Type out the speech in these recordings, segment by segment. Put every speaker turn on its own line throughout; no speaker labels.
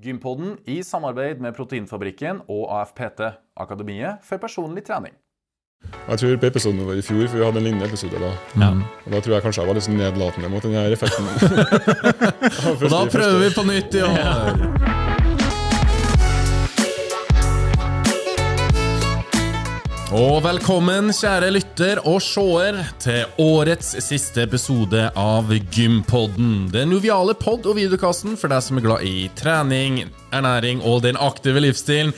Gympodden i samarbeid med Proteinfabrikken og AFPT, Akademiet for personlig trening.
Jeg tror på episoden vår i fjor, for vi hadde en lignende episode da.
Ja.
Og Da tror jeg kanskje jeg var litt nedlatende mot den her effekten.
Og da prøver vi på nytt i år. Og velkommen, kjære lytter og seer, til årets siste episode av Gympodden. Den joviale pod- og videokassen for deg som er glad i trening, ernæring og den aktive livsstilen.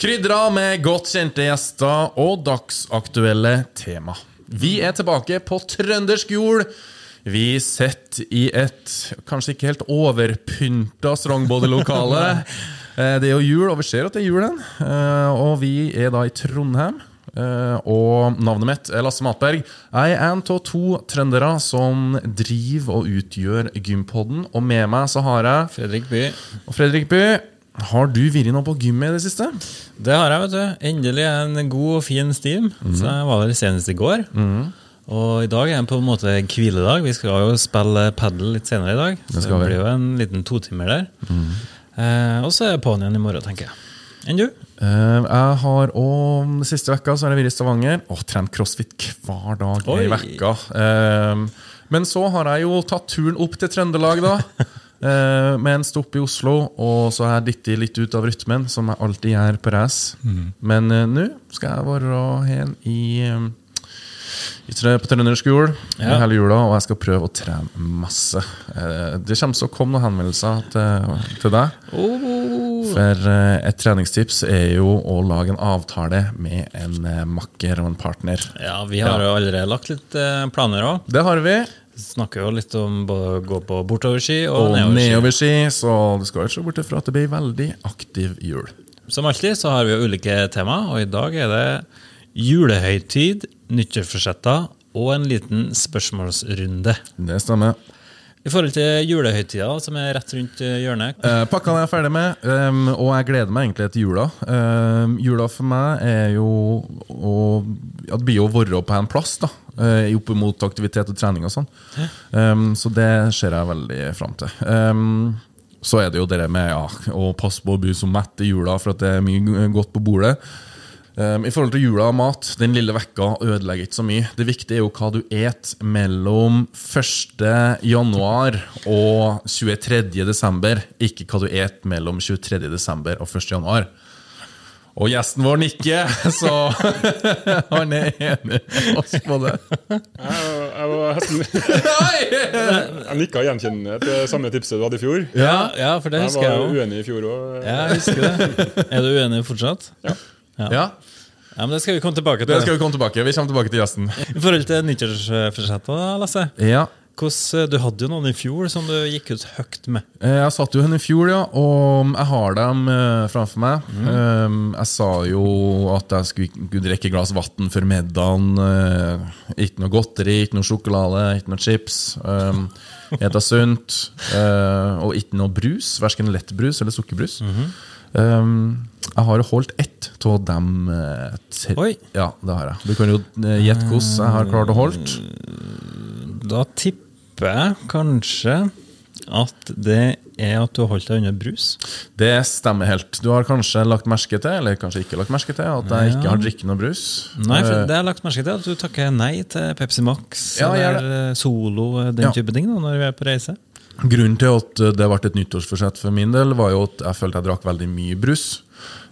Krydra med godt kjente gjester og dagsaktuelle tema. Vi er tilbake på trøndersk jord. Vi sitter i et kanskje ikke helt overpynta Strongbody-lokale. Eh, Det er jo jul, og vi ser at det er jul. Eh, Og vi er da i Trondheim. Eh, Og navnet mitt er Lasse Matberg. Jeg er en av to trøndere som driver og utgjør Gympodden. Og med meg så har jeg
Fredrik By.
og Fredrik By. Har du vært noe på gymmet i det siste?
Det har jeg, vet du. Endelig en god og fin stim.
Mm.
Så jeg var der senest i går. Og i dag er det på en måte hviledag. Vi skal jo spille padel litt senere i dag.
Det
det. Blir jo en liten totimer der. Eh, og så er det på'n igjen i morgen, tenker jeg. Enn du?
Eh, jeg har òg siste vekka så har jeg vært i Stavanger og trent crossfit hver dag
Oi.
i vekka. Eh, men så har jeg jo tatt turen opp til Trøndelag, da. eh, med en stopp i Oslo. Og så har jeg dittet litt ut av rytmen, som jeg alltid gjør på race.
Mm.
Men nå skal jeg være hen i på trøndersk jul
Ja.
hele jula, og jeg skal prøve å trene masse. Eh, Det kommer til å komme noen henvendelser til, til deg.
Oh.
For eh, et treningstips er jo å lage en avtale med en eh, makker og en partner.
Ja, vi har jo allerede lagt litt planer òg.
Det har vi.
Snakker jo litt om å gå på bortoverski og,
Og
nedoverski.
nedoverski, så du skal ikke se bort fra at det blir veldig aktiv jul.
Som alltid så har vi jo ulike tema, og i dag er det julehøytid, nyttårsforsetter og en liten spørsmålsrunde.
Det stemmer.
I forhold til julehøytida, som er rett rundt eh, hjørnet.
Eh, pakkene er jeg ferdig med, um, og jeg gleder meg egentlig til jula. Um, jula for meg er jo å ja, Det blir jo å være på en plass, da. Uh, opp mot aktivitet og trening og sånn. Um, så det ser jeg veldig fram til. Um, så er det jo det med ja, å passe på å bli så mett i jula, for at det er mye godt på bordet. Um, I forhold til jula og mat, den lille vekka ødelegger ikke så mye. Det viktige er jo hva du et mellom 1. januar og 23. desember. Ikke hva du et mellom 23. desember og 1. januar. Og gjesten vår nikker, så han er enig med oss på det.
Jeg, jeg, var hesten, jeg nikka gjenkjennende til samme tipset du hadde i fjor.
Ja, ja, for det husker jeg
var
jeg
uenig i fjor òg.
Ja, jeg husker det. Er du uenig fortsatt?
Ja,
Ja, men Det skal vi komme tilbake til.
det skal vi komme tilbake Vi kommer tilbake til gjesten.
I forhold til nyttårsforsettet, Lasse.
Ja,
Hvordan, du hadde jo noen i fjor som du gikk ut høyt med.
Eh, Jeg satt jo henne i fjor, ja, og jeg har dem eh, framfor meg. Mm. Jeg sa jo at jeg skulle drikke et glass vann før middagen. Ikke noe godteri, ikke noe sjokolade, ikke noe chips. Spise sunt. og ikke noe brus, verken lettbrus eller sukkerbrus. Um, jeg har holdt ett av dem. eh, tre-
Oi.
Ja, det har jeg. Du kan jo eh, gjette hvordan jeg har klart å holde.
Da tipper jeg kanskje at det er at du har holdt deg unna brus.
Det stemmer helt. Du har kanskje lagt merke til, eller kanskje ikke lagt merke til, at jeg ikke har drukket noe brus.
Nei, for
Eh,
det har jeg lagt merke til at du takker nei til Pepsi Max
Ja,
eller eh, Solo, eh, den
Ja.
type ting, da, når vi er på reise.
Grunnen til at eh, det ble et nyttårsforsett for min del, var jo at jeg følte jeg drakk veldig mye brus.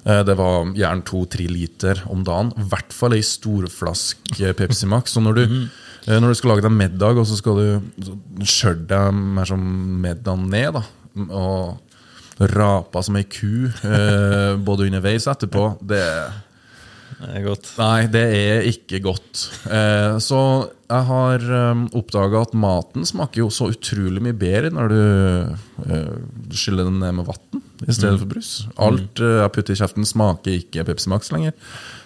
Eh, Det var gjerne to-tre liter om dagen. I hvert fall ei storflaske Pepsi Max. Så når du, eh, når du skal lage deg middag, og så skal du skjøre deg mer som middagen ned, da, og rapa som ei ku eh, både underveis og etterpå, det
Det er godt.
Nei, det er ikke godt. Eh, så jeg har um, oppdaga at maten smaker jo så utrolig mye bedre når du eh, skyller den ned med vann i stedet for brus. Alt eh, jeg putter i kjeften, smaker ikke Pepsi Max lenger.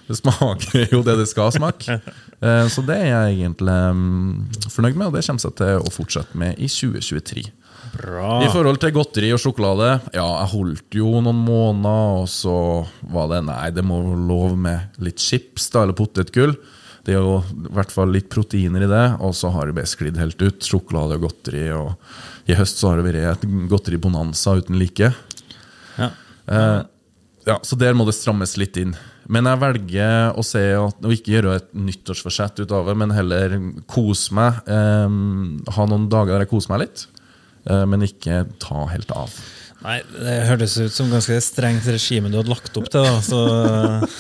Det smaker jo det det skal smake. Eh, så det er jeg egentlig um, fornøyd med, og det kommer jeg til å fortsette med i 2023.
Bra.
I forhold til godteri og sjokolade Ja, jeg holdt jo noen måneder, og så var det Nei, det må være lov med litt chips da, eller potetgull. Det er jo i hvert fall litt proteiner i det, og så har det bare sklidd helt ut. Sjokolade og godteri. Og I høst så har det vært et godteribonanza uten like.
Ja.
Eh, ja, Så der må det strammes litt inn. Men jeg velger å, se at, å ikke gjøre et nyttårsforsett ut av det, men heller kose meg. Eh, ha noen dager der jeg koser meg litt, men ikke ta helt av.
Nei, det hørtes ut som ganske strengt regime du hadde lagt opp til, da. Så,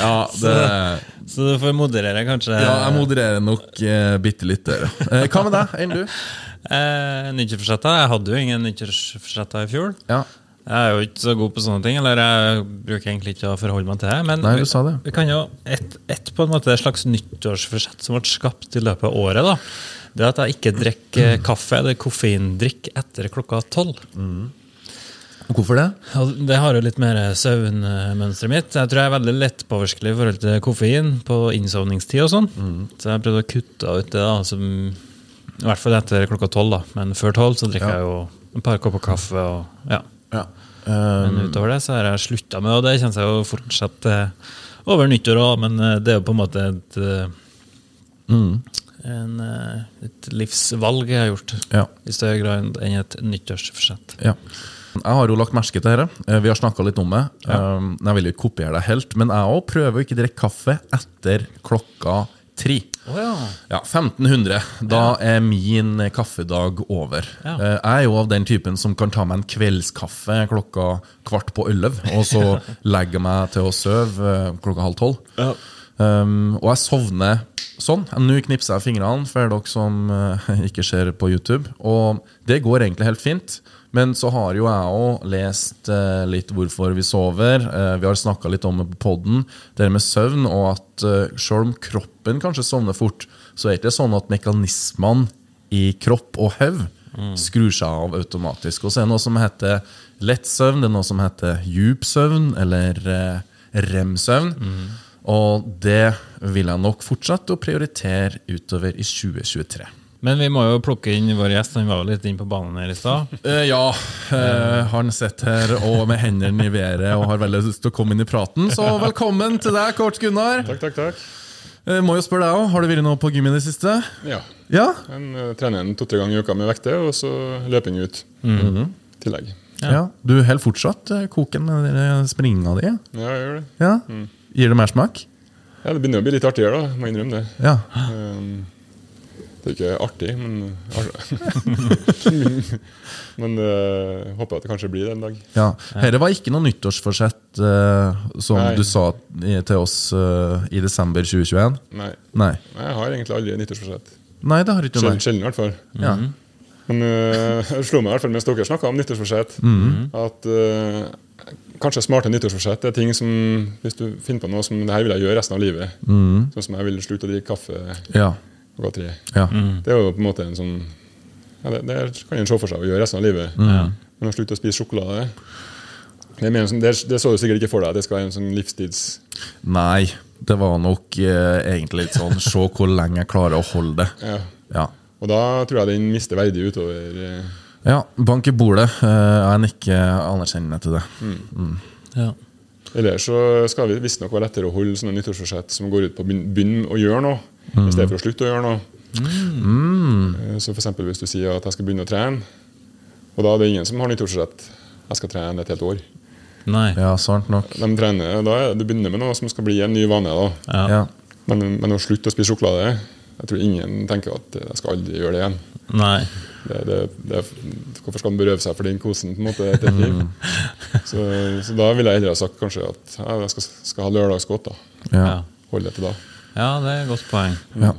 Ja, det,
så du får moderere, kanskje.
ja jeg modererer nok eh, bitte litt der. Eh, hva med deg? Enn du?
Eh, nyttårsforsetter? Jeg hadde jo ingen nyttårsforsetter i fjor.
Ja.
Jeg er jo ikke så god på sånne ting, eller jeg bruker egentlig ikke å forholde meg til det. Men
Nei, du sa det.
vi kan jo et, et på en måte et slags nyttårsforsett som ble skapt i løpet av året. da. Det er at jeg ikke drikker kaffe eller koffeindrikk etter klokka tolv.
Hvorfor det?
Det har jo litt mer søvnmønsteret mitt. Jeg tror jeg er veldig lettpåvirkelig i forhold til koffein på innsovningstid og sånn. Så jeg prøvde å kutte ut det, da, som, i hvert fall etter klokka tolv. da. Men før tolv så drikker
Ja.
jeg jo et par kopper kaffe. og ja.
Ja.
Men utover det så har jeg slutta med, og det kjenner jeg jo fortsatt eh, over nyttår òg, men eh, det er jo på en måte et, eh,
mm,
en, eh, et livsvalg jeg har gjort.
ja.
I større grad enn et nyttårsforsett.
Ja. Jeg har jo lagt merke til dette. Eh, Vi har snakka litt om det. Ja. Jeg vil jo ikke kopiere deg helt, men jeg òg prøver å ikke drikke kaffe etter klokka tre.
Oh, ja.
Ja, 1500. Da er min kaffedag over.
Ja.
Eh, Jeg er jo av den typen som kan ta meg en kveldskaffe klokka kvart på elleve, og så legger jeg meg til å sove klokka halv tolv. Um, og jeg sovner sånn. Nå knipser jeg fingrene for dere som uh, ikke ser på YouTube. Og det går egentlig helt fint. Men så har jo jeg òg lest uh, litt hvorfor vi sover. Uh, vi har snakka litt om det på poden, det med søvn, og at uh, selv om kroppen kanskje sovner fort, så er det ikke sånn at mekanismene i kropp og hode skrur seg av automatisk. Og så er det noe som heter lett søvn, det er noe som heter djup søvn, eller rem-søvn. Og det vil jeg nok fortsette å prioritere utover i 2023.
Men vi må jo plukke inn vår gjest. Han var jo litt inn på banen her i stad.
Eh, ja, eh, han sitter her og med hendene i været og har veldig lyst til å komme inn i praten. Så velkommen til deg, Kort Gunnar.
Takk, takk, takk.
Eh, må jo spørre deg også, Har du vært noe på gym i det siste?
Ja.
Ja?
En, uh, trener en to-tre ganger i uka med vekter, og så løping ut.
Mhm.
-hmm. tillegg.
ja. Du holder fortsatt koken med den springinga di?
Ja, jeg gjør det.
Ja? Gir det mersmak?
Ja, Det begynner å bli litt artigere, da. Må innrømme det.
Ja.
Um, det er ikke artig, men Men uh, håper at det kanskje blir det en dag.
ja. Dette var ikke noe nyttårsforsett, uh, som
Nei.
du sa til oss uh, i desember 2021?
Nei,
Nei.
jeg har egentlig aldri nyttårsforsett.
Nei, det har ikke du.
Sjelden, i hvert fall.
Ja.
Men uh, det slo meg i hvert fall mens dere snakka om nyttårsforsett, at uh, kanskje smarte nyttårsforsett er ting som Hvis du finner på noe som det her vil jeg gjøre resten av livet, sånn som jeg vil slutte å drikke kaffe
Ja.
klokka tre.
ja.
Det er jo på en måte en sånn ja, det, det kan en se for seg å gjøre resten av livet.
Mm.
Men å slutte å spise sjokolade det, er en sånn, det, det så du sikkert ikke for deg. Det skal være en sånn livstids...
Nei, det var nok eh, egentlig litt sånn Se hvor lenge jeg klarer å holde det.
Ja.
Ja.
Og da tror jeg den mister verdi utover eh,
ja bank i bordet. Eh, jeg nikker anerkjennende til det.
Ja.
Ellers så skal det visstnok være lettere å holde sånne nyttårsforsett som går ut på å begynne- å gjøre noe, i stedet for å slutte å gjøre noe. Mm. Så for eksempel hvis du sier at jeg skal begynne å trene, og da er det ingen som har nyttårsforsett jeg skal trene et helt år.
Nei.
Ja, sant nok.
De trener, da er, Du begynner med noe som skal bli en ny vane. da.
Ja.
Ja.
Men, men å slutte å spise sjokolade Jeg tror ingen tenker at jeg skal aldri gjøre det igjen.
Nei.
Det, det, det, hvorfor skal man berøve seg for den kosen på en måte et helt liv? Så, så da ville jeg heller ha sagt kanskje at ja, jeg skal, skal ha lørdagsgodt. da.
Ja.
Holde det til da.
ja, det er et godt poeng.
Ja.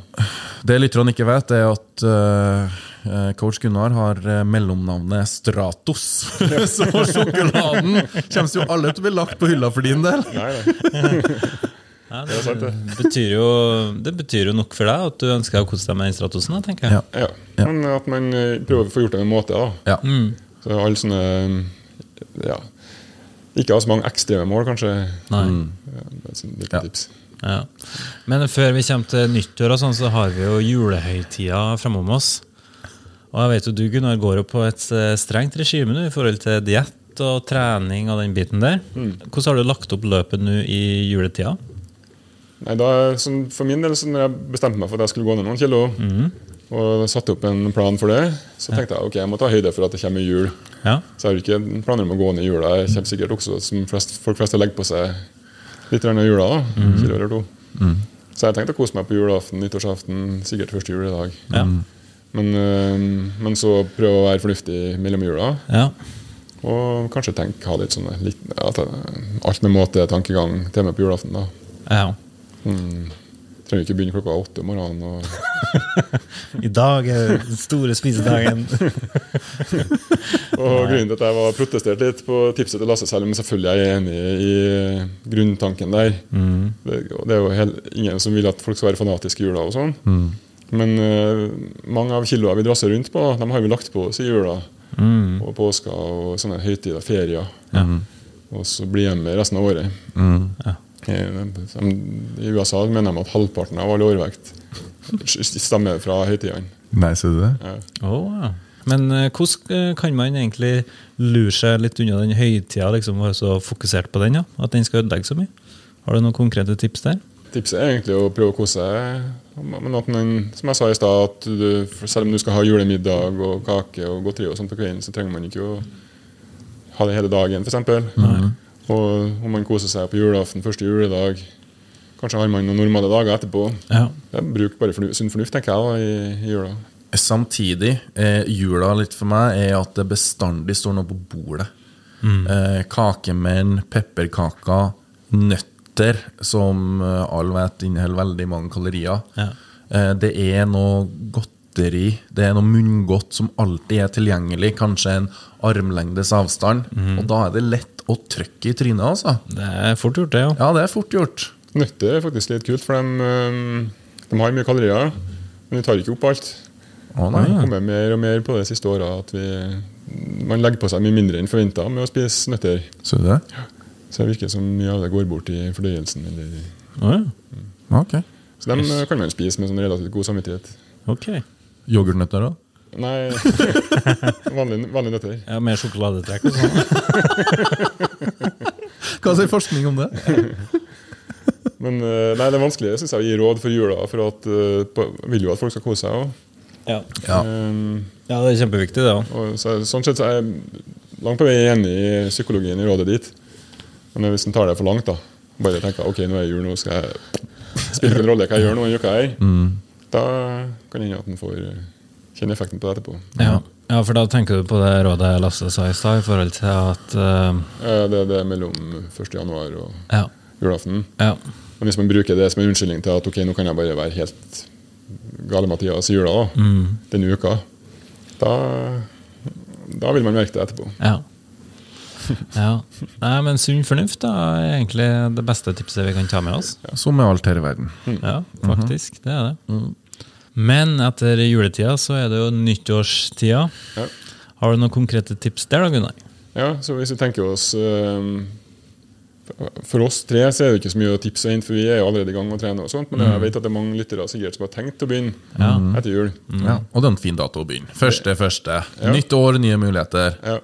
Det lytterne ikke vet, er at eh, coach Gunnar har eh, mellomnavnet Stratos. Så sjokoladen kommer jo alle til å bli lagt på hylla for din del.
Nei, nei.
Ja,
Det sant,
det,
det.
betyr jo, det betyr jo nok for deg at du ønsker å kose deg med den Stratosen. tenker jeg.
Ja.
Ja.
Ja.
Men at man eh, prøver å få gjort det med måte. da.
Ja.
Mm.
Så alle sånne ja, Ikke ha så mange ekstreme mål, kanskje.
Nei.
Ja, det er et
Ja.
tips.
Ja. Men før vi kommer til nyttår, og sånn, så har vi jo julehøytida framom oss. Og jeg vet jo du Gunnar, går jo på et eh, strengt regime nå i forhold til diett og trening og den biten der. Hvordan har du lagt opp løpet nå i juletida?
Nei, da, sånn, For min del, så når jeg bestemte meg for at jeg skulle gå ned noen kilo, Og satte opp en plan for det. Så tenkte jeg ok, jeg må ta høyde for at det kommer jul.
Ja.
Så jeg har ikke planer om å gå ned i jula. Jeg kommer sikkert også, som flest, folk flest, legger på seg litt av jula. da, kilo eller to. Så jeg tenkte å kose meg på julaften, nyttårsaften, sikkert første juledag.
Ja.
Men, øh, men så prøve å være fornuftig mellom jula.
ja.
Og kanskje tenk, ha litt sånne litt, ja, alt med måte-tankegang til meg på julaften. da.
ja.
Mm. Trenger ikke begynne klokka åtte om morgenen. Og,
I dag er den store spisedagen.
og grunnen til at jeg var protestert litt på tipset til Lasse, selv om selvfølgelig er jeg enig i grunntanken der det, det er jo helt, ingen som vil at folk skal være fanatiske i jula og sånn. Men uh, mange av kiloene vi drasser rundt på, de har vi lagt på oss i jula. Og påska og sånne høytider, ferier. Og så blir hjemme resten av året. Ja. de- I USA mener de at halvparten av all overvekt stammer fra høytidene.
Nei, ser du det?
Ja.
Oh, ja. Men eh, hvordan eh, kan man egentlig lure seg litt unna den høytida, liksom, og være så fokusert på den? Ja? At den skal ødelegge så mye? Har du noen konkrete tips der?
Tipset er egentlig å prøve å kose seg. Men at man, som jeg sa i stad, at du, selv om du skal ha julemiddag og kake og godteri, og sånt på kvelden, så trenger man ikke å ha det hele dagen, f.eks. Og om man koser seg på julaften, første juledag Kanskje har man noen normale dager etterpå.
Ja.
Ja, bruk bare fornu sunn fornuft, tenker jeg, da, i, i jula.
Samtidig, eh, jula litt for meg er at det bestandig står noe på bordet. Eh, kakemenn, pepperkaker, nøtter, som eh, alle vet inneholder veldig mange kalorier.
Ja.
Eh, det er noe godteri, det er noe munngodt som alltid er tilgjengelig, kanskje en armlengdes avstand. Og da er det lett å trykke i trynet, altså.
Det er fort gjort, det. Ja.
Ja, det er fort gjort.
Nøtter er faktisk litt kult, for de, de har mye kalorier, men de tar ikke opp alt.
Å
Det
nei.
har kommet mer og mer på det siste året at vi, man legger på seg mye mindre enn forventa med å spise nøtter.
Så det?
Så det virker som mye av det går bort i fordøyelsen. Eller,
Å, ja.
Ok.
så dem yes. kan man spise med sånn relativt god samvittighet.
Ok.
Yoghurtnøtter òg?
Nei, vanlige, vanlige nøtter.
Ja, Med sjokoladetrekk og sånn?
Hva sier forskning om det?
Men øh, nei, det er vanskelig synes jeg, å gi råd for jula, for at, øh, på, vil jo at folk skal kose seg.
Ja.
Ja.
ja, det er kjempeviktig, det òg.
Så, sånn sett så er jeg langt på vei enig i psykologien i rådet ditt. Men hvis en tar det for langt, da bare tenker ok, nå er det jul, nå skal jeg spille en rolle hva jeg gjør nå denne uka her, da kan det hende at en får eh, kjenne effekten på det etterpå.
Ja. ja, for da tenker du på det rådet Lasse sa i stad, i forhold til at uh,
Eh, Det, det er mellom 1. januar og
Ja.
julaften.
ja.
Men hvis man bruker det som en unnskyldning til at ok, nå kan jeg bare være helt gale-Mathias i jula da, denne uka, da, da vil man merke det etterpå.
Ja. ja. Nei, men sunn fornuft da, er egentlig det beste tipset vi kan ta med oss.
Som med alt her i verden.
Ja, faktisk. Det er det. Men etter juletida så er det jo nyttårstida.
Ja.
Har du noen konkrete tips der, da, Gunnar?
Ja, så hvis vi tenker oss eh, For oss tre så er det ikke så mye å tipse inn, for vi er jo allerede i gang med å trene. og sånt, Men jeg vet at det er mange lyttere sikkert som har tenkt å begynne
Ja.
etter jul.
Ja, og det er en fin dato å begynne. Første, første.
Ja.
Nytt år, nye muligheter.
Ja.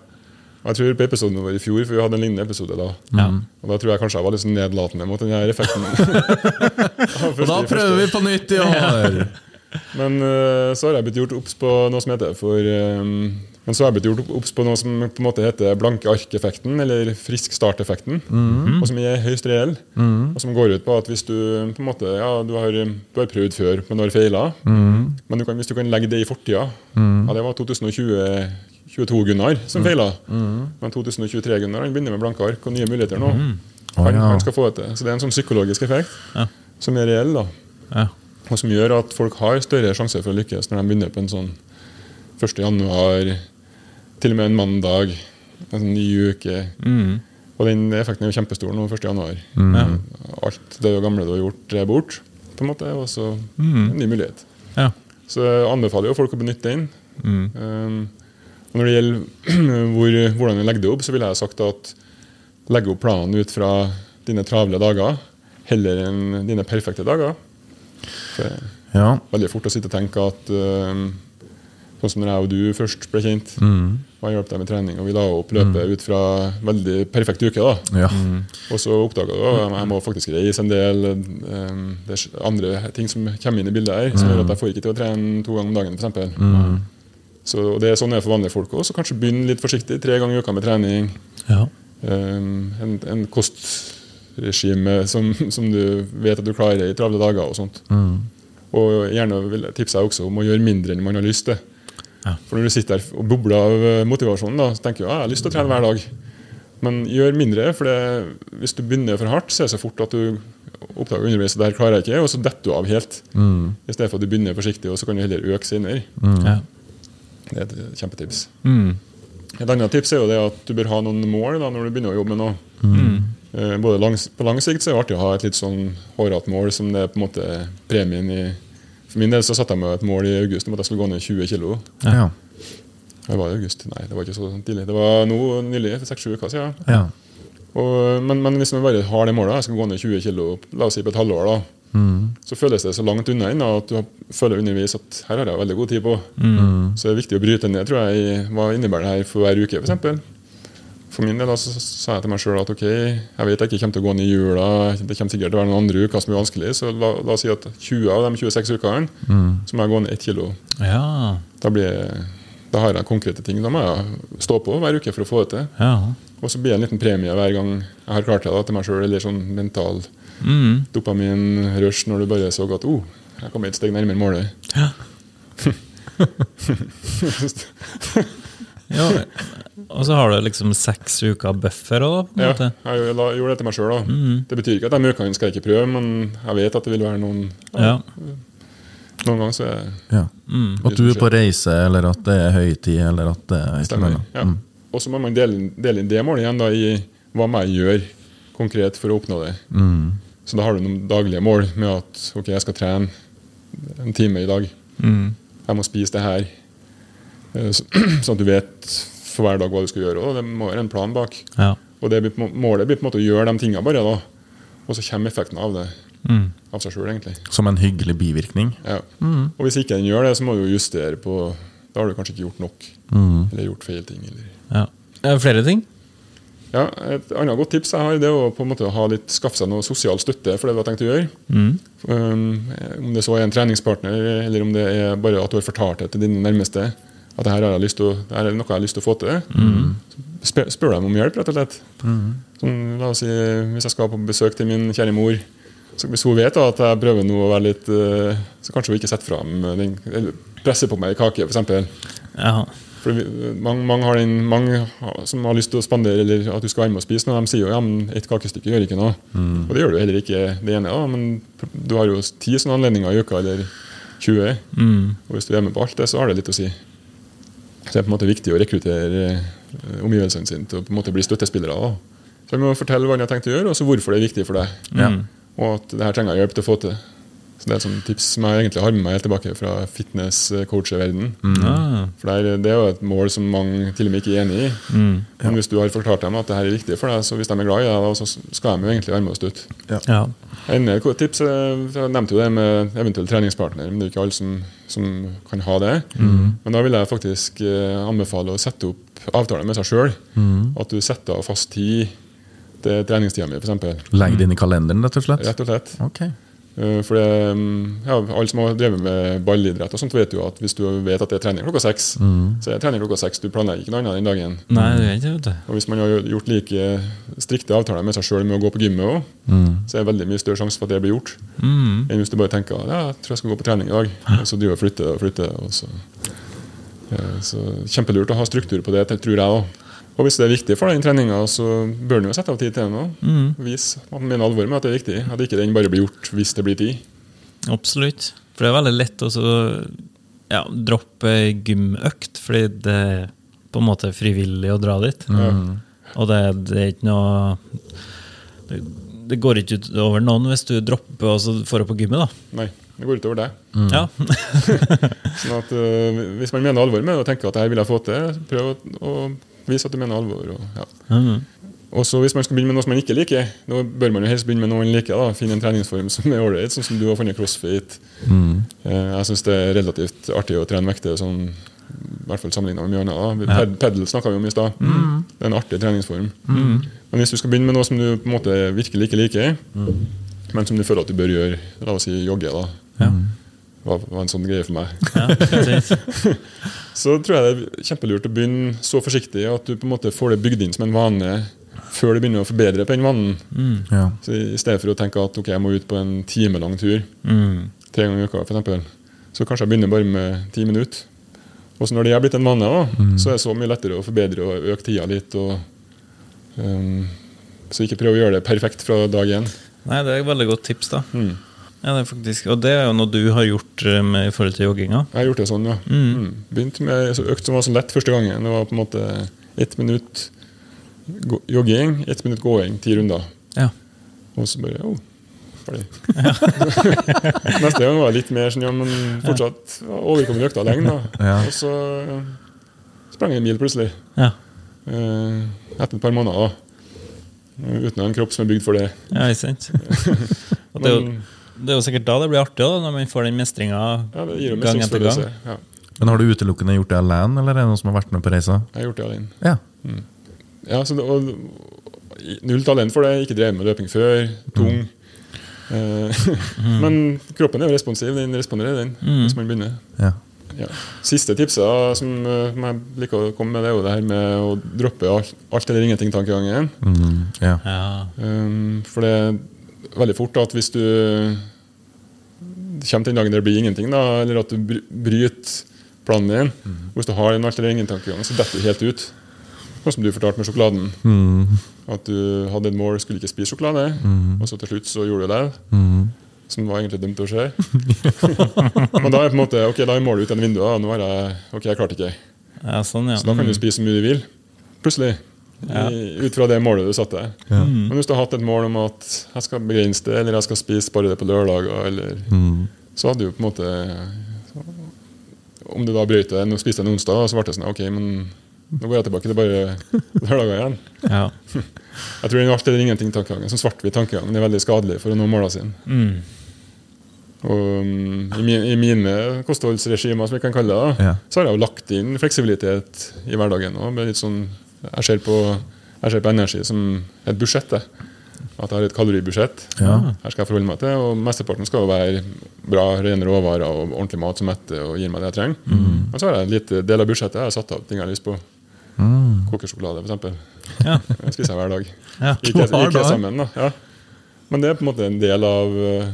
Og Jeg tror på episoden vår i fjor, for vi hadde en lignende episode da.
Ja.
Og Da tror jeg kanskje jeg var litt sånn nedlatende mot denne effekten.
Og da prøver vi på nytt i år!
Men eh, så har jeg blitt gjort obs på noe som heter for eh, Men så har jeg blitt gjort obs på noe som på en måte heter blanke ark-effekten, eller frisk start-effekten. Og som er høyst reell. Og som går ut på at hvis du på en måte, ja, du har, du har prøvd før, men du har feila, men du kan, hvis du kan legge det i fortida Ja, det var 2022 Gunnar som feila. Men 2023 Gunnar han begynner med blanke ark og nye muligheter nå. Han,
ja.
han skal få det til. Så det er en sånn psykologisk effekt
Ja.
som er reell. da
Ja.
Og som gjør at folk har større sjanse for å lykkes når de begynner på en sånn 1. januar, til og med en mandag, en sånn ny uke. Og den effekten er jo kjempestor nå 1. januar. Alt det gamle du har gjort, er bort, på en måte, og så en ny mulighet.
Ja.
Så jeg anbefaler jo folk å benytte den. Um, og når det gjelder hvor, hvordan du legger det opp, så ville jeg sagt at legge opp planen ut fra dine travle dager heller enn dine perfekte dager. For
Ja.
veldig fort å sitte og tenke at uh, Sånn som når jeg og du først ble kjent. Og jeg hjalp deg med trening, og vi la opp løpet ut fra veldig perfekt uke. da.
Ja.
Og så oppdaga du at jeg må faktisk reise en del. Um, Det er andre ting som kommer inn i bildet her, som gjør at jeg får ikke til å trene to ganger om dagen. For eksempel. så Det er sånn det er for vanlige folk òg. Kanskje begynne litt forsiktig. Tre ganger i uka med trening.
Ja.
Um, en, en kostregime som, som du vet at du klarer i travle dager. Og sånt. Og gjerne vil jeg tipse deg også om å gjøre mindre enn man har lyst til.
Ja.
For når du sitter der og bobler av eh, motivasjonen, da, så tenker du ja, jeg har lyst til å trene hver dag. Men gjør mindre, for det, hvis du begynner for hardt, så er det så fort at du oppdager underveis at det her klarer jeg ikke, og så detter du av helt. I stedet for at du begynner forsiktig, og så kan du heller øke senere.
Ja.
Det er et kjempetips.
Mm.
Et annet tips er jo det at du bør ha noen mål da, når du begynner å jobbe med noe. Eh, både langs, på lang sikt så er det artig å ha et litt sånn hårete mål som det er på en måte premien i For min del så satte jeg meg et mål i august om at jeg skulle gå ned 20 kg.
Ja.
Det var i august. Nei, det var ikke så tidlig. Det var nå nylig, for seks-sju uker siden.
Ja.
Og, men, men hvis man bare har det målet, jeg skal gå ned 20 kg, la oss si på et halvår, da, så føles det så langt unna inn at du føler underveis at her har jeg veldig god tid på. Så det er viktig å bryte ned, tror jeg, i hva innebærer det her for hver uke, f.eks. For min del da, så sa jeg til meg sjøl at ok, jeg vet jeg ikke kommer til å gå ned i jula, det kommer sikkert til å være noen andre uker som er vanskelig, så la, la oss si at 20 av de 26 ukene så må jeg gå ned 1 kilo.
Ja.
Da, blir, da har jeg konkrete ting. Da må jeg stå på hver uke for å få det til.
Ja.
Og så blir det en liten premie hver gang jeg har klart det da, til meg sjøl, eller sånn mental
Mm.
dopamin-rush når du bare så at oh, jeg kom et steg nærmere målet.
Ja. ja. Og så har du liksom seks uker buffer òg, på en
Ja, jeg gjorde det til meg sjøl. Det betyr ikke at de ukene skal jeg ikke prøve, men jeg vet at det vil være noen
Ja.
Noen ganger så er
Ja. At du er på reise, eller at det er høytid, eller at det er
stemmer. Ja. Mm. Og så må man dele, inn- dele inn det målet igjen da, i hva må jeg gjøre konkret for å oppnå det. Så da har du noen daglige mål med at ok, jeg skal trene en time i dag. Jeg må spise det her. Eh, så- Sånn at du vet for hver dag hva du skal gjøre. Og det må være en plan bak.
Ja.
Og det blir, målet blir på en måte å gjøre de tingene bare, da. Og så kommer effekten av det. Av seg sjøl, egentlig.
Som en hyggelig bivirkning.
Ja. Og hvis ikke den gjør det, så må du justere på Da har du kanskje ikke gjort nok. Eller gjort feil ting. Eller.
ja. Er flere ting?
Ja, Et annet godt tips jeg har, det er å på en måte ha litt, skaffe seg noe sosial støtte for det du har tenkt å gjøre. Um, om det så er en treningspartner, eller om det er bare at du har fortalt det til dine nærmeste. At det her, har jeg lyst til det her er noe jeg har lyst til å få til. Spør, spør dem om hjelp, rett og slett. Sånn, la oss si, Hvis jeg skal på besøk til min kjære mor, så hvis hun vet da, at jeg prøver nå å være litt eh, Så kanskje hun ikke setter fram den, presser på meg i kake, f.eks. For mange, mange, har den, mange som har lyst til å spandere eller at du skal være med og spise noe, de sier jo ja, men ett kakestykke gjør ikke noe. Og det gjør du heller ikke det ene. Da, men du har jo ti sånne anledninger i uka, eller 20. Og hvis du er med på alt det, så har det litt å si. Så det er på en måte viktig å rekruttere eh, omgivelsene sine til å på en måte bli støttespillere. Da. Så jeg må fortelle hva jeg har tenkt å gjøre, og så hvorfor det er viktig for deg. Og at det her trenger jeg hjelp til å få til. Så Det er et sånt tips som jeg egentlig har med meg helt tilbake fra fitness-coacher-verdenen.
Mm.
For det er, det er jo et mål som mange til og med ikke er enig i. Men hvis du har forklart dem at det her er viktig for deg, så hvis de er glad i deg, så skal de jo egentlig være med og støtte.
Ja.
Enda et tips, eh, Jeg nevnte jo det med eventuell treningspartner, men det er jo ikke alle som, som kan ha det. Men da vil jeg faktisk eh, anbefale å sette opp avtaler med seg sjøl. At du setter av fast tid til treningstida mi, f.eks.
Legg det inn i kalenderen, rett og slett.
Rett og slett.
Ok.
Eh, For det, mm, ja, Alle som har drevet med ballidrett, og sånt vet jo at hvis du vet at det er trening klokka seks, så er det trening klokka seks. Du planlegger ikke noe annet den dagen.
Nei, det er ikke det.
Og hvis man har gjort like strikte avtaler med seg sjøl med å gå på gymmet òg, så er det veldig mye større sjanse for at det blir gjort, enn hvis du bare tenker ja, jeg tror jeg skal gå på trening i dag, og så driver jeg og flytter og flytter. Og så, Ja, så Kjempelurt å ha struktur på det, tror jeg. da. Og hvis det er viktig for den treninga, så bør du jo sette av tid til det. nå. Vis at man mener alvor med at det er viktig, at ikke den bare blir gjort hvis det blir tid.
Absolutt. For det er veldig lett å så, ja, droppe gymøkt, fordi det er på en måte frivillig å dra dit. Og det, det er ikke noe det, det går ikke ut over noen hvis du dropper og så får det på gymmet, da.
Nei, det går utover deg.
Ja.
Sånn at uh, Hvis man mener alvor med det og tenker at det her vil jeg få til, prøv å, å vise at du mener alvor. Og, ja.
mm.
Og så Hvis man skal begynne med noe som man ikke liker, da bør man jo helst begynne med noe man liker. da, Finne en treningsform som er ålreit, sånn som du har funnet crossfit. Mm. jeg syns det er relativt artig å trene vekter sånn I hvert fall sammenlignet med mye annet. Ja. Pedal snakka vi om i stad. Det er en artig treningsform. Men hvis du skal begynne med noe som du på en måte virkelig ikke liker, men som du føler at du bør gjøre, la oss si jogge, da.
Ja.
Var, var en sånn greie for meg.
Ja.
Så tror jeg det er kjempelurt å begynne så forsiktig at du på en måte får det bygd inn som en vane før du begynner å forbedre på den vanen.
Ja.
Så I stedet for å tenke at ok, jeg må ut på en timelang tur
Mm.
tre ganger i uka, for eksempel, så kanskje jeg begynner bare med ti minutter. Og så når det er blitt en vane, mm. så er det så mye lettere å forbedre og øke tida litt. Og, um, så ikke prøv å gjøre det perfekt fra dag én.
Nei, det er et veldig godt tips, da.
Mm.
Ja, det er faktisk, og det er jo noe du har gjort eh, med, i forhold til jogginga.
Jeg har gjort det sånn, ja. Mm. Begynte med så økt som var så lett første gangen. Det var på en måte ett minutt jogging, ett minutt gåing, ti runder.
Ja.
Og så bare oh, ferdig. Neste gang var det litt mer sånn, ja, men fortsatt overkommelig økta lenge. Da.
Ja.
Og så sprang jeg en mil plutselig.
Ja.
Eh, etter et par måneder. da. Eh, Uten en kropp som er bygd for det.
ja, ikke sant?
Men
det er jo sikkert da det blir artig, da, når man får den mestringa
ja,
gang etter gang.
Ja,
Men har du utelukkende gjort det alene, eller er det noen som har vært med på reisa?
jeg har gjort det alene.
Ja.
Ja, så det, og, null talent for det. Ikke drevet med løping før. Tung. Eh, Men kroppen er jo responsiv. Den responderer, den, hvis man begynner.
ja.
Ja. Siste tipset som, eh, som jeg liker å komme med, det er jo det her med å droppe alt, alt eller ingenting-tankegangen.
Mm, ja.
Ja.
Um, for det veldig fort at hvis du kommer den dagen det blir ingenting, da, eller at du bryter planen din Hvis du har en alt eller ingen-tankegang, så detter du helt ut. Sånn som du fortalte med sjokoladen. At du hadde et mål, skulle ikke spise sjokolade, og så til slutt så gjorde du det. Som var egentlig dumt å skje. Men da er på en måte, ok, da er målet ut gjennom vinduet. Nå har jeg, ok, jeg klarte ikke.
ja, sånn, ja.
Så da kan du spise så mye du vil. Plutselig. I, ut fra det målet du satte. Men hvis du har hatt et mål om at jeg skal begrense det, eller jeg skal spise bare det på lørdager, eller, så hadde du på en måte Om du da brøt det, nå spiste jeg en onsdag, så ble det sånn Ok, men nå går jeg tilbake til bare lørdager igjen.
ja.
Jeg tror den alt eller ingenting-tankegangen, som svart-hvitt tankegang, er veldig skadelig for å nå målene sine.
Mm.
Og um, i, min, I mine kostholdsregimer, som vi kan kalle det,
Ja.
så har jeg jo lagt inn fleksibilitet i hverdagen. Og litt sånn, jeg, ser på, jeg ser på energi som et budsjett. jeg. At jeg har et kaloribudsjett.
Ja.
Her skal jeg forholde meg til, og Mesteparten skal jo være bra, rene råvarer og ordentlig mat som metter og gir meg det jeg trenger. Men så har jeg en liten del av budsjettet jeg har satt av ting jeg har lyst på. Kokesjokolade, f.eks.
Ja.
Det spiser jeg hver dag.
Ja.
Ikke,
Hver
ikke
dag?
sammen, da. Ja. Men det er på en måte en del av eh,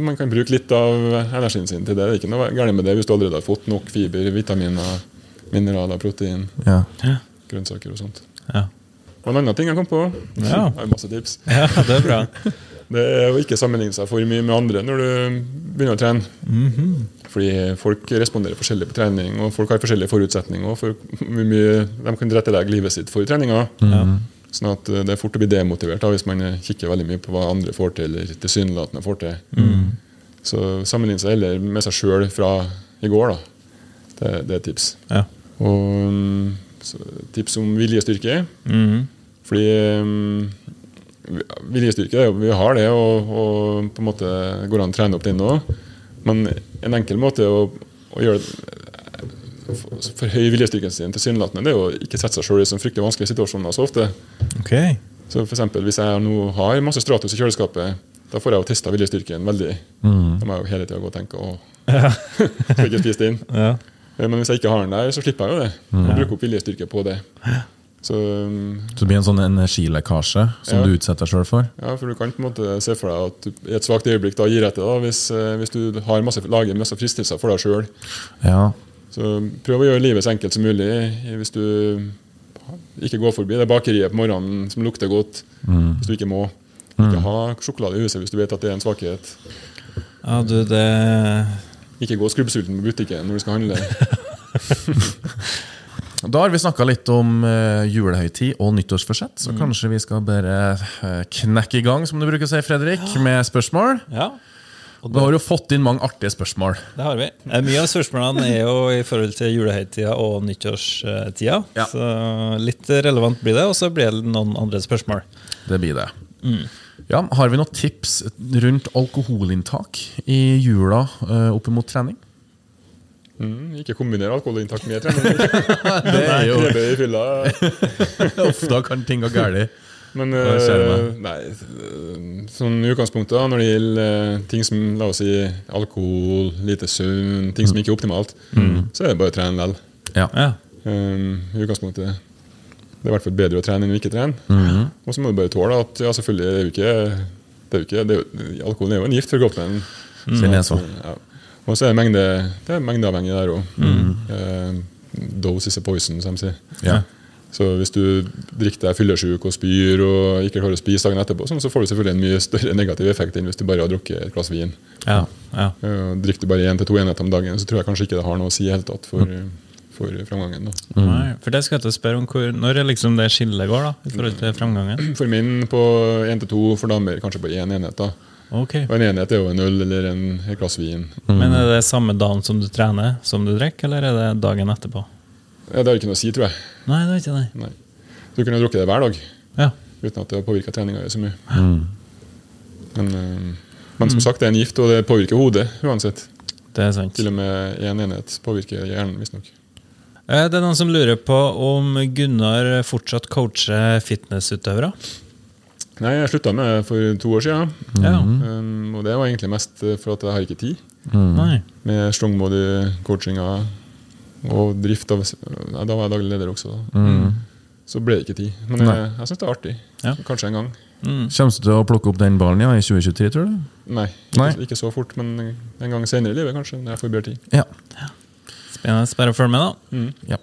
Man kan bruke litt av energien sin til det. Det er ikke noe galt med det hvis du allerede har fått nok fiber, vitaminer, mineraler, protein,
Ja.
Grønnsaker og sånt.
Ja.
Og en annen ting jeg kom på,
Ja.
jeg har masse tips,
ja, det er bra.
det er å ikke sammenligne seg for mye med andre når du begynner å trene. Fordi folk responderer forskjellig på trening, og folk har forskjellige forutsetninger for hvor mye de kan tilrettelegge livet sitt for treninga. Sånn at eh, det er fort å bli demotivert da, hvis man kikker veldig mye på hva andre får til, eller tilsynelatende får til. Så sammenligne seg heller med seg sjøl fra i går, da. Det, det er et tips.
Ja.
Og mm, tips om viljestyrke.
Mm.
Fordi um, viljestyrke, vi har det, og, og på en måte går an å trene opp den òg. Men en enkel måte å, å gjøre for, for høy viljestyrken sin tilsynelatende, det er å ikke sette seg sjøl i sånne fryktelig vanskelige situasjoner så ofte.
Okay.
Så for eksempel, Hvis jeg nå har masse Stratos i kjøleskapet, da får jeg jo testa viljestyrken veldig. Da må jeg jo hele tida gå og tenke å, skal ikke spise det inn.
Ja.
Eh, Men hvis jeg ikke har den der, så slipper jeg jo det. Og bruker opp viljestyrke på det. Så um,
Så det blir en sånn energilekkasje som
Ja.
du utsetter deg sjøl for?
ja, for du kan på en måte se for deg at du i et svakt øyeblikk da gir etter da, hvis, eh, hvis du har masse, lager masse fristelser for deg sjøl.
Ja.
Så prøv å gjøre livet så enkelt som mulig. Hvis du ikke går forbi det bakeriet på morgenen som lukter godt, hvis du ikke må. Ikke ha sjokolade i huset hvis du vet at det er en svakhet.
ja, du, det
Ikke gå skrubbsulten på butikken når du skal handle.
Da har vi snakka litt om uh, julehøytid og nyttårsforsett, så kanskje vi skal bare eh, knekke i gang, som du bruker å si, Fredrik, med spørsmål.
Ja,
Du har jo fått inn mange artige spørsmål.
det har vi. Eh, Mye av spørsmålene er jo i forhold til julehøytida og nyttårstida.
Ja.
Så litt relevant blir det, og så blir det noen andre spørsmål.
Det blir det. Ja, har vi noen tips rundt alkoholinntak i jula uh, opp mot trening?
Mm, ikke kombinere alkoholinntak med trening.
Det er jo
det i fylla.
Uff, da kan ting gå galt.
Men eh,
med?
nei, eh, sånn utgangspunktet da, når det gjelder uh, ting som la oss si, alkohol, lite søvn, ting som ikke er optimalt, så er det bare å trene likevel.
Ja.
Ja.
Um, utgangspunktet Det er i hvert fall bedre å trene enn å ikke trene. Og så må du bare tåle at ja, selvfølgelig det er jo ikke, det er jo ikke det er jo, Alkoholen er jo en gift for kroppen.
Mm. så.
Ja. Og så er det mengde Det er mengdeavhengig der òg. dose is a poison, som de sier.
Ja.
Så hvis du drikker deg fyllesyk og spyr og ikke klarer å spise dagen etterpå, så får du selvfølgelig en mye større negativ effekt enn hvis du bare har drukket et glass vin.
Ja. ja.
Uh, drikker du bare én til to enheter om dagen, så tror jeg kanskje ikke det har noe å si i hele tatt for, for framgangen. Da.
Nei, for det skal jeg til å spørre om hvor, Når er liksom det skillet går, da, i forhold til framgangen?
For min på én til to, for damer kanskje på én enhet. da.
Okay.
Og En enhet er jo en øl eller en, et glass vin.
Men er det samme dagen som du trener, som du drikker, eller er det dagen etterpå?
Ja, det har ikke noe å si, tror jeg.
Nei, det er ikke det.
Nei. Du kunne drukket det hver dag
Ja.
uten at det har påvirka treninga så mye. Men, uh, men som sagt, det er en gift, og det påvirker hodet uansett.
Det er sant.
Til og med én en enhet påvirker hjernen, visstnok.
Eh, Det er noen som lurer på om Gunnar fortsatt coacher fitnessutøvere.
Nei, jeg slutta med det for to år siden.
Ja.
Um, og det var egentlig mest for at jeg har ikke tid.
Nei.
Med strongbody-coachinga og drift av ja, Da var jeg daglig leder også. Mm. Så ble det ikke tid. Men jeg, jeg syns det er artig.
Ja.
Kanskje en gang.
Kommer du til å plukke opp den ballen ja, i 2023, tror du?
Nei, ikke,
Nei.
ikke så fort, men en gang senere i livet, kanskje. Når jeg får bedre tid.
Ja.
Spennende. Bare følg med, da.
Ja.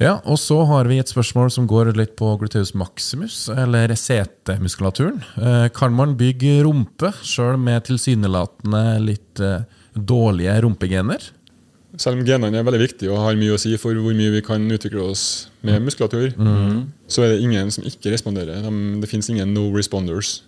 ja, og så har vi et spørsmål som går litt på gluteus maximus, eller setemuskulaturen. Eh, kan man bygge rumpe sjøl med tilsynelatende litt eh, dårlige rumpegener?
Selv om genene er veldig viktige og har mye å si for hvor mye vi kan utvikle oss med muskulatur, så er det ingen som ikke responderer. De, det finnes ingen no responders.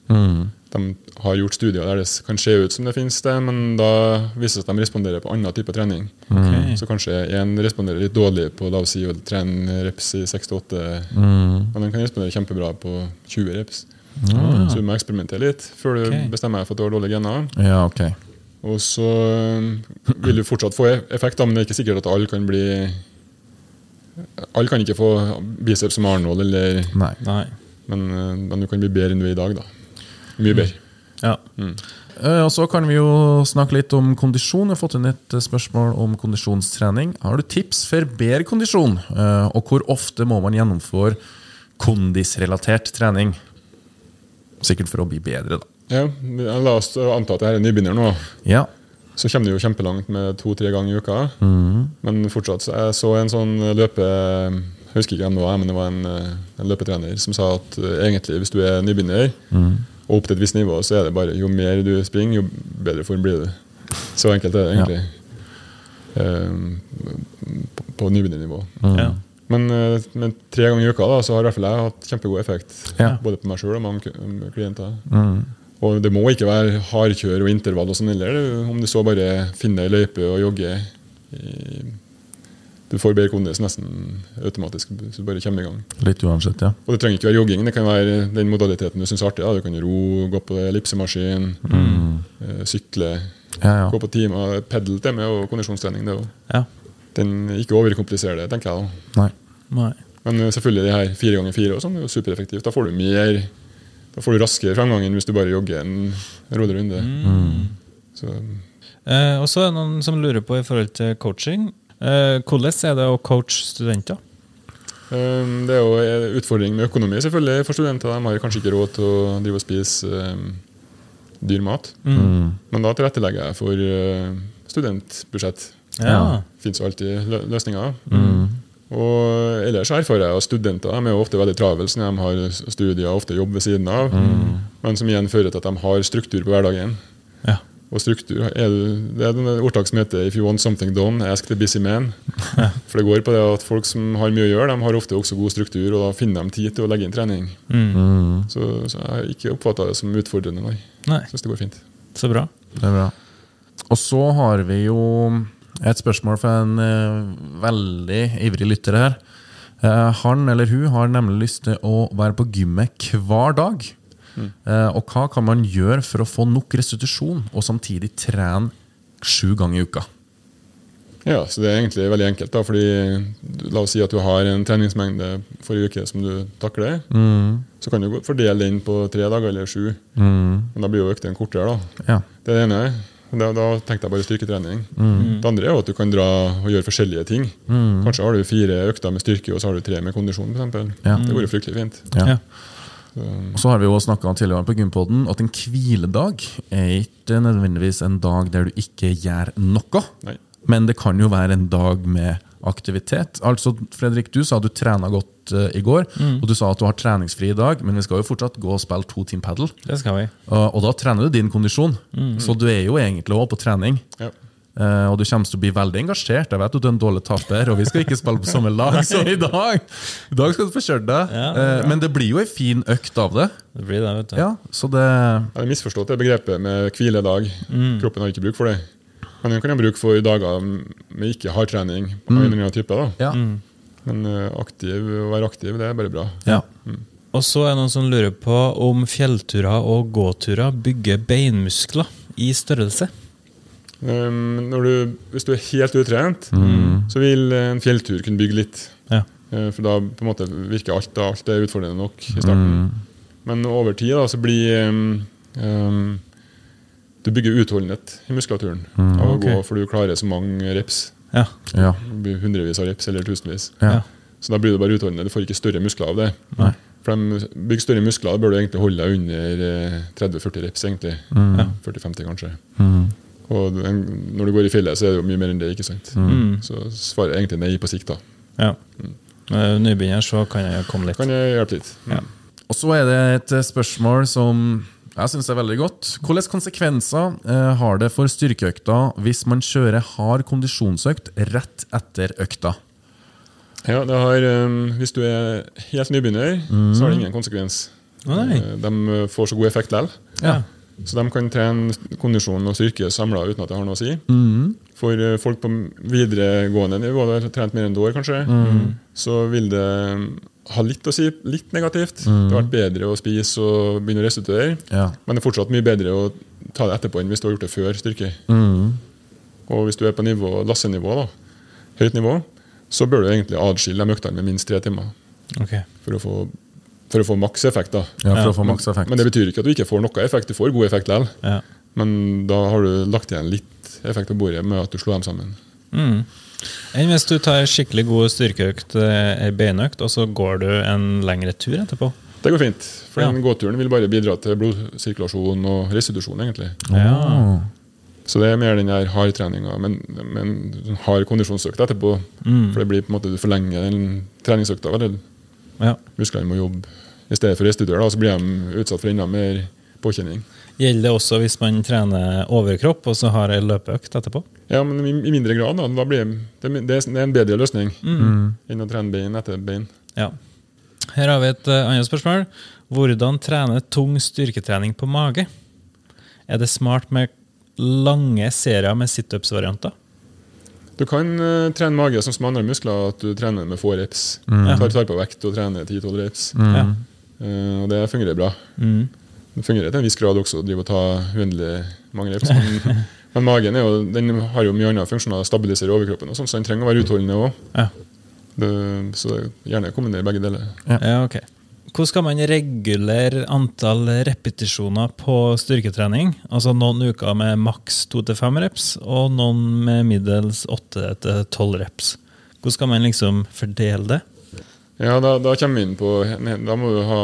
De har gjort studier der det kan se ut som det finnes det, men da viser det seg at de responderer på annen type trening.
Okay.
Så kanskje én responderer litt dårlig på la oss si, å trene reps i 6-8, men den kan respondere kjempebra på 20 reps. Så du må eksperimentere litt før du
okay.
bestemmer deg for at du har dårlige gener.
Ja, okay.
Og så vil du fortsatt få effekt, men det er ikke sikkert at alle kan bli Alle kan ikke få biceps som Arnold, eller,
Nei.
Nei.
men, men du kan bli bedre enn du er i dag. da. Mye bedre.
Ja.
Mm. Og så kan vi jo snakke litt om kondisjon. Jeg har fått inn et eh, spørsmål om kondisjonstrening. Har du tips for bedre kondisjon? Eh, Og hvor ofte må man gjennomføre kondisrelatert trening? Sikkert for å bli bedre, da.
Ja, La oss anta at jeg er nybegynner nå.
Ja.
Så kommer du jo kjempelangt med to-tre ganger i uka. Men fortsatt så jeg så en sånn løpe... Jeg husker ikke hvem det var, men det var en, en løpetrener som sa at egentlig hvis du er nybegynner, og opp til et visst nivå, så er det bare jo mer du springer, jo bedre form blir du. Så enkelt er det egentlig. Eh, på, på nybegynnernivå.
Ja.
Men, eh, men tre ganger i uka da, så har i hvert fall jeg hatt kjempegod effekt.
Ja.
Både på meg sjøl og mange klienter. Mm. Og det må ikke være hardkjør og intervall og sånn heller. Om du så bare finner ei løype og jogger i, Du får bedre kondis nesten automatisk hvis du bare kommer i gang.
Litt uansett, ja.
Og det trenger ikke være jogging, det kan være den modaliteten du syns er artig. Da. Du kan ro, gå på ellipsemaskin, mm. sykle,
Ja, ja.
gå på timer. Pedal til med og kondisjonstrening. det også.
ja.
Den, ikke overkomplisere det, tenker jeg. da.
Nei.
Nei.
Men eh, selvfølgelig de her fire ganger fire og sånn er jo supereffektivt. Da får du mer Da får du raskere framgang enn hvis du bare jogger en rolig runde. Så,
Eh, og så er det noen som lurer på i forhold til coaching. Eh, hvordan er det å coache studenter?
um, det er jo en utfordring med økonomi selvfølgelig for studenter. De har kanskje ikke råd til å drive og spise um, dyr mat. Men da tilrettelegger jeg for uh, studentbudsjett.
Ja.
Det fins jo alltid løsninger. løsninger. Og ellers erfarer jeg at studenter de er jo ofte veldig travle siden de har studier og ofte jobb ved siden av. Men som igjen fører til at de har struktur på hverdagen. Og struktur er det, det er et ordtak som heter 'If you want something done, ask the busy man'. For det går på det at folk som har mye å gjøre, de har ofte også god struktur, og da finner de tid til å legge inn trening. Så, så jeg har ikke oppfatta det som utfordrende, nei.
Nei,
Syns det går fint.
så bra.
Det er bra. Og så har vi jo et spørsmål fra en eh, veldig ivrig lytter her. Eh, han eller hun har nemlig lyst til å være på gymmet hver dag. Eh, og hva kan man gjøre for å få nok restitusjon og samtidig trene sju ganger i uka?
Ja, så det er egentlig veldig enkelt. da, fordi La oss si at du har en treningsmengde forrige uke som du takler. Så kan du fordele den på tre dager eller sju. Men da blir jo øktene kortere. da.
Ja.
Det er det ene. Da, da tenkte jeg bare styrketrening. Det andre er jo at du kan dra og gjøre forskjellige ting. Kanskje har du fire økter med styrke, og så har du tre med kondisjon. For.
Ja.
Det går jo fryktelig fint.
Ja. Og så har vi jo snakka tidligere på Gympodden at en hviledag er ikke nødvendigvis en dag der du ikke gjør noe.
Nei.
Men det kan jo være en dag med aktivitet. Altså, Fredrik, du sa at du trena godt uh, i går, og du sa at du har treningsfri i dag, men vi skal jo fortsatt gå og spille to team paddle.
Det skal vi.
Og, og da trener du din kondisjon, så du er jo egentlig òg på trening.
Ja.
Eh, og du kommer til å bli veldig engasjert. Jeg vet at du er en dårlig taper, og vi skal ikke spille på samme lag, så i dag I dag skal du få kjørt deg.
Ja,
uh, men det blir jo ei en fin økt av det.
Det blir det, vet du.
Ja, så det
Jeg har misforstått det begrepet med hviledag. Kroppen har ikke bruk for det. Men den kan jeg bruke for dager med ikke hardtrening. trening. På mm. annen type da.
Ja.
Men eh, aktiv, å være aktiv, det er bare bra.
ja.
Og så er det noen som lurer på om fjellturer og gåturer bygger beinmuskler i størrelse.
Um, når du, hvis du er helt utrent, så vil en fjelltur kunne bygge litt.
Ja.
Uh, For da på en måte virker alt da, alt er utfordrende nok i starten. Men over tid da, så blir um, um, Du bygger utholdenhet i muskulaturen av å
okay.
gå, for du klarer så mange reps.
Ja.
ja.
Det blir Hundrevis av reps eller tusenvis.
ja.
Så da blir du bare utholdende. Du får ikke større muskler av det.
Nei.
For de bygger større muskler, da bør du egentlig holde deg under eh, 30-40 reps. egentlig.
Mm.
40-50 kanskje. Og den, når du går i fjellet, så er det jo mye mer enn det. ikke sant?
Mm.
Så svaret er egentlig nei på sikt. da.
ja. Mm. nybegynner så kan jeg komme litt.
Kan jeg hjelpe litt?
Ja.
Og så er det et eh, spørsmål som jeg syns er veldig godt. Hvilke konsekvenser eh, har det for styrkeøkta hvis man kjører hard kondisjonsøkt rett etter økta?
Ja, det har, um, Hvis du er helt nybegynner, så har det ingen konsekvens.
Nei.
Eh, De får så god effekt likevel.
Ja.
Så de kan trene kondisjon og styrke samla uten at det har noe å si. For eh, folk på videregående nivå, det har trent mer enn et år kanskje, så vil det um, ha litt å si, litt negativt. Det har vært bedre å spise og begynne å restituere,
Ja.
men det er fortsatt mye bedre å ta det etterpå enn hvis du har gjort det før styrke. Og hvis du er på nivå, lassenivå, da, høyt nivå, så bør du egentlig adskille de øktene med minst tre timer
Okay.
for å få, for å få maks effekt. da.
Ja, for å få maks effekt.
Men det betyr ikke at du ikke får noe effekt. Du får god effekt likevel.
Ja.
Men da har du lagt igjen litt effekt på bordet med at du slår dem sammen.
Mm. Enn hvis du tar skikkelig god styrkeøkt, eh, ei beinøkt, og så går du en lengre tur etterpå?
Det går fint. For
Ja.
den gåturen vil bare bidra til blodsirkulasjon og restitusjon. egentlig.
Ja.
Så det er mer den der hardtreninga, men, men hard kondisjonsøkt etterpå. For det blir på en måte du forlenger den treningsøkta. Eller
ja.
musklene må jobbe. I stedet for å restituere, da, så blir de utsatt for enda mer påkjenning.
Gjelder det også hvis man trener overkropp og så har ei løpeøkt etterpå?
Ja, men i, i mindre grad. Da, da blir det, det, er en bedre løsning enn å trene bein etter bein.
Ja. Her har vi et uh, annet spørsmål. Hvordan trene tung styrketrening på mage? Er det smart med lange serier med situps-varianter?
Du kan uh, trene mage som andre muskler, at du trener med få reps.
Ja.
Tar, tar på vekt og trener 10-12 reps.
Ja.
Uh, og det fungerer bra.
Mm.
Det fungerer til en viss grad også å drive og ta uendelig mange reps. Men, men magen er jo, den har jo mye andre funksjoner, stabiliserer overkroppen, og sånn, så den trenger å være utholdende òg.
Ja.
Så gjerne kombinere begge deler.
ja, ok. Hvordan skal man regulere antall repetisjoner på styrketrening? Altså noen uker med maks 2-5 reps, og noen med middels 8-12 reps. Hvordan skal man liksom fordele det?
Ja, da, da kommer vi inn på Da må du ha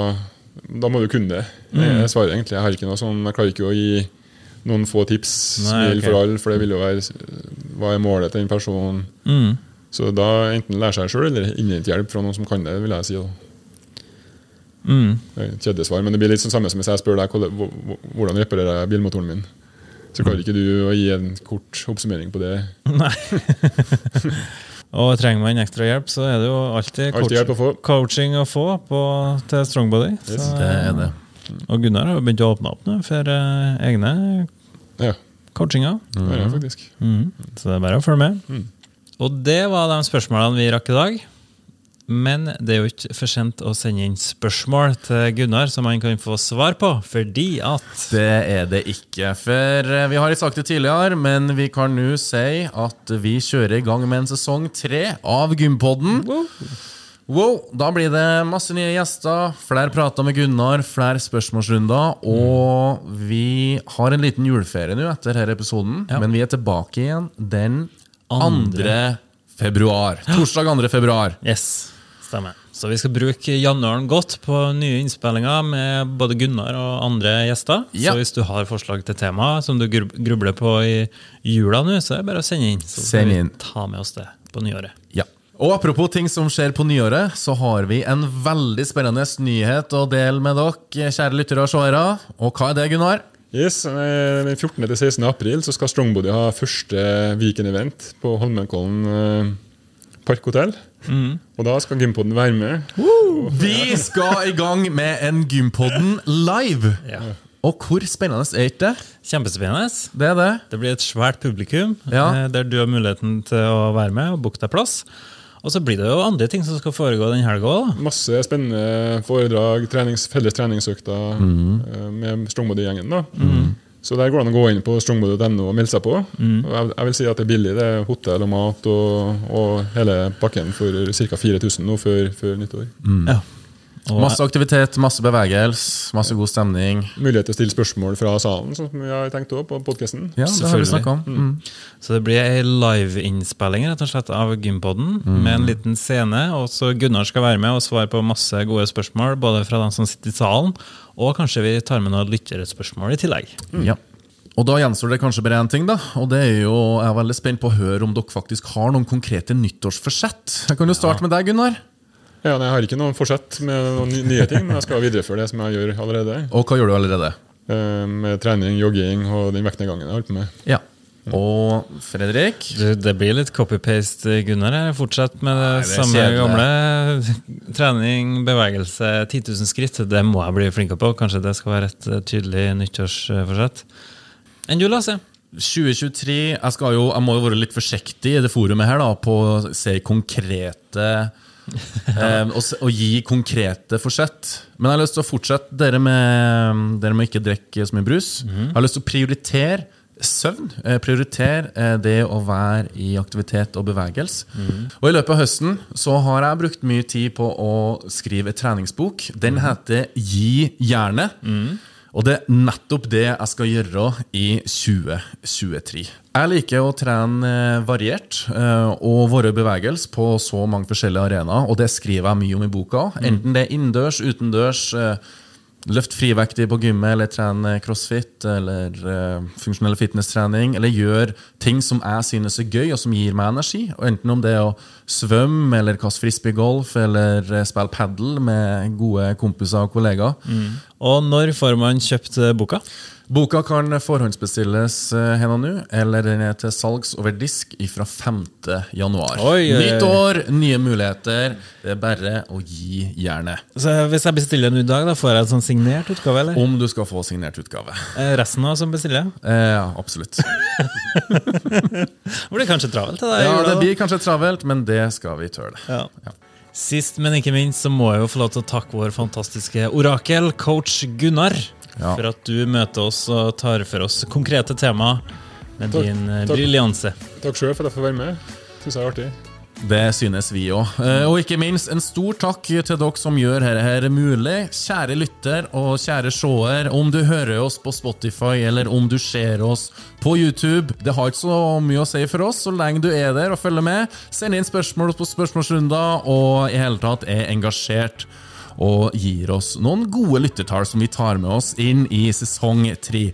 Da må du kunne det. Jeg svarer egentlig. Jeg har ikke noe sånn Jeg klarer ikke å gi noen få tips
Nei,
gjelder for alle, for det vil jo være Hva er målet til den personen?
Mm.
Så da enten lære seg sjøl, eller innhente hjelp fra noen som kan det, vil jeg si. da.
Mm.
Kjedelig svar, men det blir litt sånn samme som hvis jeg spør deg hvordan- hvor- hvor- hvordan reparerer jeg bilmotoren min. Så klarer ikke du å gi en kort oppsummering på det.
Nei. og trenger man ekstra hjelp, så er det jo alltid,
Alltid coach å
coaching å få på, til Strongbody.
Yes.
Så,
Det er det.
Og Gunnar har jo begynt å åpne opp nå for uh, egne
Ja,
coachinger.
Mm. Ja, faktisk.
Mm. Så det er bare å følge med.
Mm.
Og det var de spørsmålene vi rakk i dag. Men det er jo ikke for sent å sende inn spørsmål til Gunnar som han kan få svar på, fordi at
Det er det ikke. For eh, vi har ikke sagt det tidligere, men vi kan nå si at vi kjører i gang med en sesong tre av Gympodden. Wow, Da blir det masse nye gjester, flere prater med Gunnar, flere spørsmålsrunder. Og vi har en liten juleferie nå etter denne episoden, men vi er tilbake igjen den 2. februar. Torsdag 2. februar.
Yes, stemmer. Så vi skal bruke januaren godt på nye innspillinger med både Gunnar og andre gjester.
Ja.
Så hvis du har forslag til tema som du grubler på i jula nå, så er det bare å sende inn. Så skal vi ta med oss det på nyåret.
Ja. Og apropos ting som skjer på nyåret, så har vi en veldig spennende nyhet å dele med dere, kjære lyttere og seere. Og hva er det, Gunnar?
Yes, eh, Den 14. til 16. april så skal Strongbody ha første weekend-event på Holmenkollen eh, parkhotell. Og da skal Gympodden være med.
Vi skal i gang med en Gympodden live!
Ja.
Og hvor spennende er ikke det?
Kjempespennende.
Det er det.
Det blir et svært publikum
Ja.
eh, der du har muligheten til å være med og booke deg plass. Og så blir det jo andre ting som skal foregå den helga òg.
Masse spennende foredrag, trenings, felles treningsøkter mm. med Strongbody-gjengen. da. Så der går det an å gå inn på strongbody.no og melde seg på. Og jeg, jeg vil si at det er billig. Det er hotell og mat og, og hele pakken for ca. 4000 nå før, før nyttår.
Ja. Og
Masse aktivitet, masse bevegelse, masse god stemning.
Mulighet til å stille spørsmål fra salen, sånn som vi har tenkt også på podkasten.
Ja, det har vi om. Mm.
Så det blir ei liveinnspilling rett og slett av Gympodden med en liten scene. Og så Gunnar skal være med og svare på masse gode spørsmål, både fra dem som sitter i salen, og kanskje vi tar med noen lytterspørsmål i tillegg.
Ja. Og da gjenstår det kanskje bare én ting, da. Og det er jo, jeg er veldig spent på å høre om dere faktisk har noen konkrete nyttårsforsett. Jeg kan jo starte med deg, Gunnar.
Ja, nei, jeg har ikke noen forsett med noen nye ting, men jeg skal videreføre det som jeg gjør allerede.
Og hva gjør du allerede?
Eh, Med trening, jogging og den vektnedgangen jeg har holdt på med.
Ja. Og Fredrik?
Du, det blir litt copy-paste, Gunnar. her. Fortsett med det,
det er
samme
kjedelig.
gamle. Trening, bevegelse, 10 000 skritt. Det må jeg bli flinkere på. Kanskje det skal være et eh, tydelig nyttårsforsett. Enn du, Lasse?
2023 jeg, skal jo, jeg må jo være litt forsiktig i det forumet her da, på å se konkrete eh, og, og gi konkrete forsett. Men jeg har lyst til å fortsette dere med Dere må ikke drikke så mye brus. Jeg har lyst til å prioritere søvn. Eh, prioritere eh, det å være i aktivitet og bevegelse. Og I løpet av høsten så har jeg brukt mye tid på å skrive en treningsbok. Den heter Gi jernet. Og det er nettopp det jeg skal gjøre i 2023. Jeg liker å trene eh, variert eh, og våre bevegelser bevegelse på så mange forskjellige arenaer, og det skriver jeg mye om i boka. Enten det er innendørs, utendørs, eh, løft frivektig på gymmet, eller trene crossfit, eller uh, funksjonell fitnesstrening, eller gjør ting som jeg synes er gøy, og som gir meg energi. Og enten om det er å svømme, eller kaste frisbeegolf, eller eh, spille padel med gode kompiser og kollegaer.
Og når får man kjøpt eh, boka?
Boka kan forhåndsbestilles eh, her og nå, eller den er til salgs over disk fra 5. januar.
Oi, oi.
Nytt år, nye muligheter. Det er bare å gi jernet.
Så Hvis jeg bestiller en i dag, da får jeg en sånn signert utgave? eller?
Om du skal få signert utgave.
Eh, Resten av som bestiller?
Eh, ja, absolutt.
Det blir kanskje travelt? Da,
Ja, det blir kanskje travelt, men det skal vi tøle.
Ja. Sist, men ikke minst, så må jeg jo få lov til å takke vår fantastiske orakel, coach Gunnar,
Ja.
for at du møter oss og tar for oss konkrete tema med
Takk,
din eh,
takk.
briljanse.
Takk sjøl for at jeg får være med. Syns jeg er artig.
Det synes vi òg. Og ikke minst en stor takk til dere som gjør dette her mulig. Kjære lytter og kjære seer. Om du hører oss på Spotify eller om du ser oss på YouTube. Det har ikke så mye å si for oss så lenge du er der og følger med. Send inn spørsmål på spørsmålsrunder og i hele tatt er engasjert. Og gir oss noen gode lyttertall som vi tar med oss inn i sesong tre.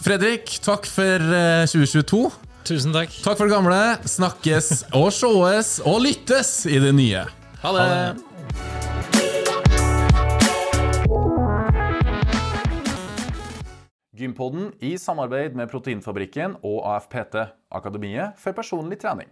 Fredrik, takk for eh, 2022.
Tusen takk.
Takk for det gamle. Snakkes og sees og lyttes i det nye. Ha det! Gympodden i samarbeid med Proteinfabrikken og AFPT, Akademiet for personlig trening.